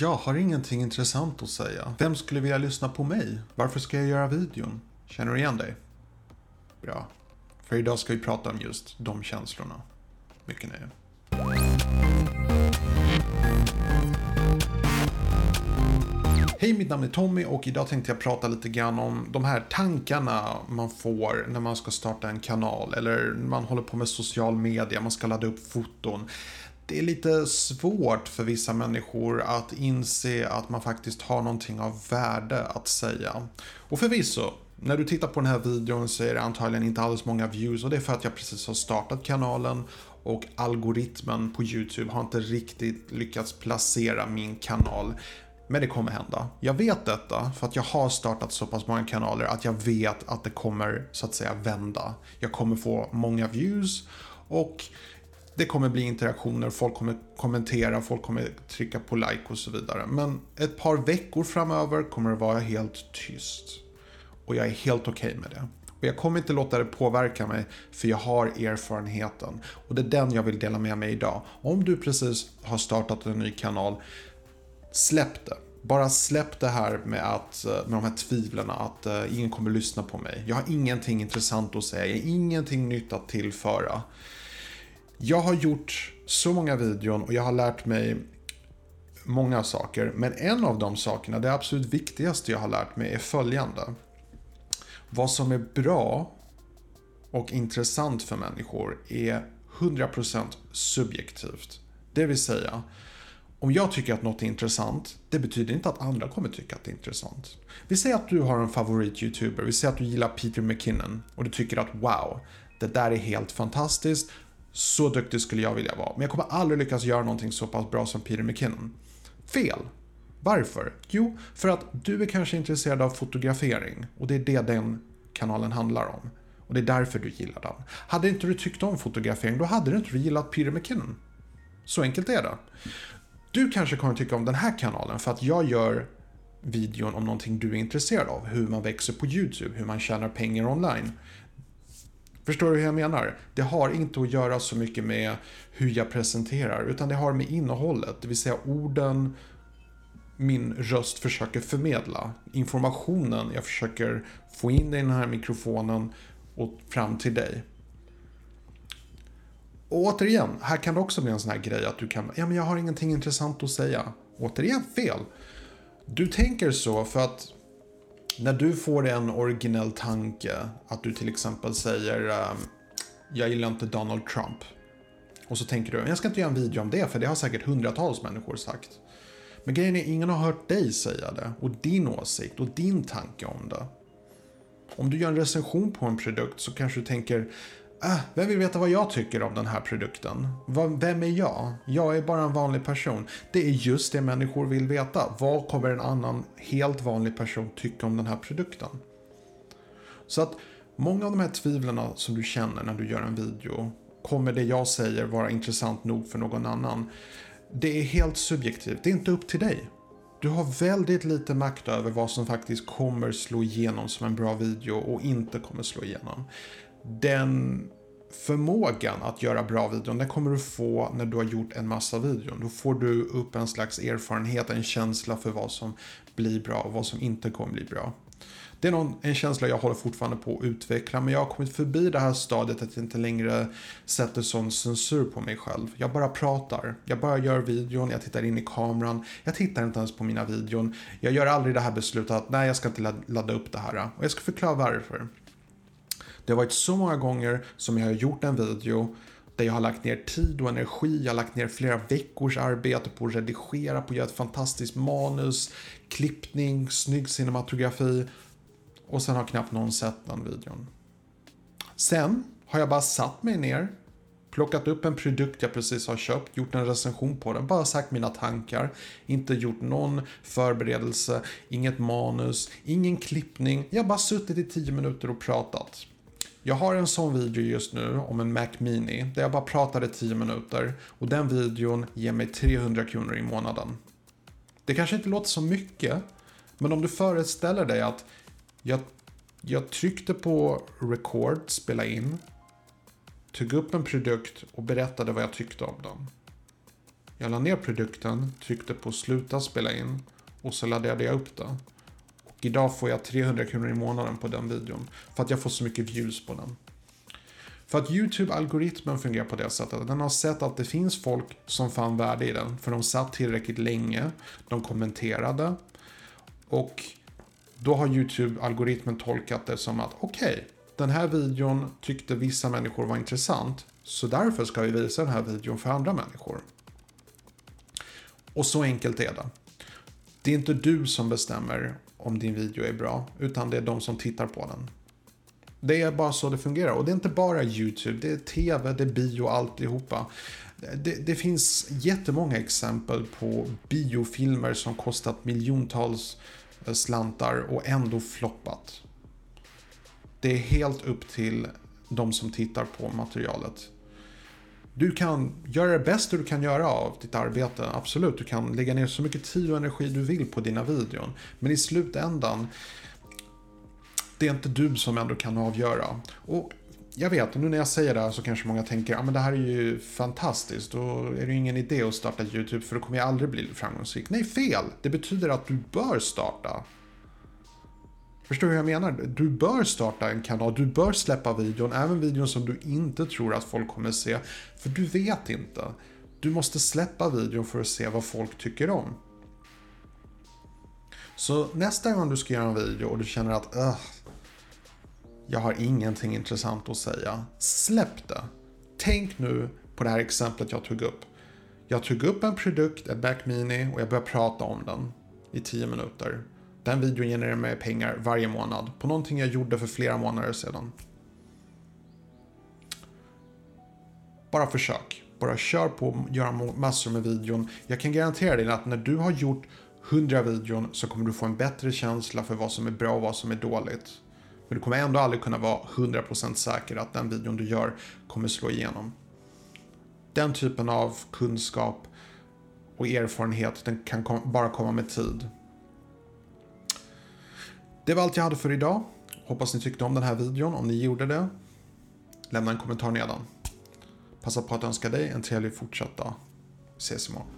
Jag har ingenting intressant att säga. Vem skulle vilja lyssna på mig? Varför ska jag göra videon? Känner du igen dig? Bra. För idag ska vi prata om just de känslorna. Mycket nöje. Hej, mitt namn är Tommy och idag tänkte jag prata lite grann om de här tankarna man får när man ska starta en kanal eller man håller på med social media, man ska ladda upp foton. Det är lite svårt för vissa människor att inse att man faktiskt har någonting av värde att säga. Och förvisso, när du tittar på den här videon så är det antagligen inte alls många views och det är för att jag precis har startat kanalen och algoritmen på YouTube har inte riktigt lyckats placera min kanal. Men det kommer hända. Jag vet detta för att jag har startat så pass många kanaler att jag vet att det kommer så att säga vända. Jag kommer få många views och det kommer bli interaktioner, folk kommer kommentera, folk kommer trycka på like och så vidare. Men ett par veckor framöver kommer det vara helt tyst. Och jag är helt okej okay med det. Och jag kommer inte låta det påverka mig för jag har erfarenheten. Och det är den jag vill dela med mig idag. Om du precis har startat en ny kanal, släpp det. Bara släpp det här med, att, eh, med de här tvivlen att uh, ingen kommer lyssna på mig. Jag har ingenting intressant att säga, jag har ingenting nytt att tillföra. Jag har gjort så många videon och jag har lärt mig många saker. Men en av de sakerna, det absolut viktigaste jag har lärt mig är följande. Vad som är bra och intressant för människor är 100% subjektivt. Det vill säga, om jag tycker att något är intressant, det betyder inte att andra kommer tycka att det är intressant. Vi säger att du har en favorit-youtuber, vi säger att du gillar Peter McKinnon och du tycker att wow, det där är helt fantastiskt, så duktig skulle jag vilja vara, men jag kommer aldrig lyckas göra någonting så pass bra som Peter McKinnon. Fel. Varför? Jo, för att du är kanske intresserad av fotografering och det är det den kanalen handlar om. Och det är därför du gillar den. Hade inte du tyckt om fotografering, då hade du inte gillat Peter McKinnon. Så enkelt är det. Du kanske kommer tycka om den här kanalen för att jag gör videon om någonting du är intresserad av. Hur man växer på YouTube, hur man tjänar pengar online. Förstår du hur jag menar? Det har inte att göra så mycket med hur jag presenterar, utan det har med innehållet, det vill säga orden min röst försöker förmedla. Informationen jag försöker få in i den här mikrofonen och fram till dig. Och återigen, här kan det också bli en sån här grej att du kan, ja men jag har ingenting intressant att säga. Återigen fel. Du tänker så för att när du får en originell tanke, att du till exempel säger ehm, jag gillar inte Donald Trump. Och så tänker du, jag ska inte göra en video om det för det har säkert hundratals människor sagt. Men grejen är, ingen har hört dig säga det och din åsikt och din tanke om det. Om du gör en recension på en produkt så kanske du tänker, Äh, vem vill veta vad jag tycker om den här produkten? Vem är jag? Jag är bara en vanlig person. Det är just det människor vill veta. Vad kommer en annan helt vanlig person tycka om den här produkten? Så att många av de här tvivlen som du känner när du gör en video, kommer det jag säger vara intressant nog för någon annan? Det är helt subjektivt, det är inte upp till dig. Du har väldigt lite makt över vad som faktiskt kommer slå igenom som en bra video och inte kommer slå igenom den förmågan att göra bra videon, den kommer du få när du har gjort en massa videon. Då får du upp en slags erfarenhet, en känsla för vad som blir bra och vad som inte kommer bli bra. Det är någon, en känsla jag håller fortfarande på att utveckla, men jag har kommit förbi det här stadiet att jag inte längre sätter sån censur på mig själv. Jag bara pratar. Jag bara gör videon, jag tittar in i kameran, jag tittar inte ens på mina videon. Jag gör aldrig det här beslutet att nej, jag ska inte ladda upp det här. Och jag ska förklara varför. Det har varit så många gånger som jag har gjort en video där jag har lagt ner tid och energi, jag har lagt ner flera veckors arbete på att redigera, på att göra ett fantastiskt manus, klippning, snygg cinematografi och sen har knappt någon sett den videon. Sen har jag bara satt mig ner, plockat upp en produkt jag precis har köpt, gjort en recension på den, bara sagt mina tankar, inte gjort någon förberedelse, inget manus, ingen klippning. Jag har bara suttit i 10 minuter och pratat. Jag har en sån video just nu om en Mac Mini där jag bara pratade 10 minuter och den videon ger mig 300 kronor i månaden. Det kanske inte låter så mycket, men om du föreställer dig att jag, jag tryckte på record, spela in, tog upp en produkt och berättade vad jag tyckte om den. Jag la ner produkten, tryckte på sluta spela in och så laddade jag upp det. Och idag får jag 300 kronor i månaden på den videon. För att jag får så mycket views på den. För att YouTube-algoritmen fungerar på det sättet. Den har sett att det finns folk som fann värde i den. För de satt tillräckligt länge. De kommenterade. Och då har YouTube-algoritmen tolkat det som att okej, okay, den här videon tyckte vissa människor var intressant. Så därför ska vi visa den här videon för andra människor. Och så enkelt är det. Det är inte du som bestämmer om din video är bra, utan det är de som tittar på den. Det är bara så det fungerar. Och det är inte bara YouTube, det är TV, det är bio, alltihopa. Det, det finns jättemånga exempel på biofilmer som kostat miljontals eh, slantar och ändå floppat. Det är helt upp till de som tittar på materialet. Du kan göra det bästa du kan göra av ditt arbete, absolut. Du kan lägga ner så mycket tid och energi du vill på dina videon. Men i slutändan det är inte du som ändå kan avgöra. Och jag vet, nu när jag säger det här så kanske många tänker att ah, det här är ju fantastiskt. Då är det ingen idé att starta YouTube för då kommer jag aldrig bli framgångsrik. Nej, fel! Det betyder att du bör starta. Förstår du hur jag menar? Du bör starta en kanal, du bör släppa videon, även videon som du inte tror att folk kommer se. För du vet inte. Du måste släppa videon för att se vad folk tycker om. Så nästa gång du ska göra en video och du känner att jag har ingenting intressant att säga. Släpp det. Tänk nu på det här exemplet jag tog upp. Jag tog upp en produkt, ett Mac Mini, och jag började prata om den i 10 minuter. Den videon genererar mig pengar varje månad på någonting jag gjorde för flera månader sedan. Bara försök. Bara kör på och gör massor med videon. Jag kan garantera dig att när du har gjort 100 videon så kommer du få en bättre känsla för vad som är bra och vad som är dåligt. Men du kommer ändå aldrig kunna vara 100% säker att den videon du gör kommer slå igenom. Den typen av kunskap och erfarenhet den kan bara komma med tid. Det var allt jag hade för idag. Hoppas ni tyckte om den här videon. Om ni gjorde det, lämna en kommentar nedan. Passa på att önska dig en trevlig fortsatt dag. Vi ses imorgon.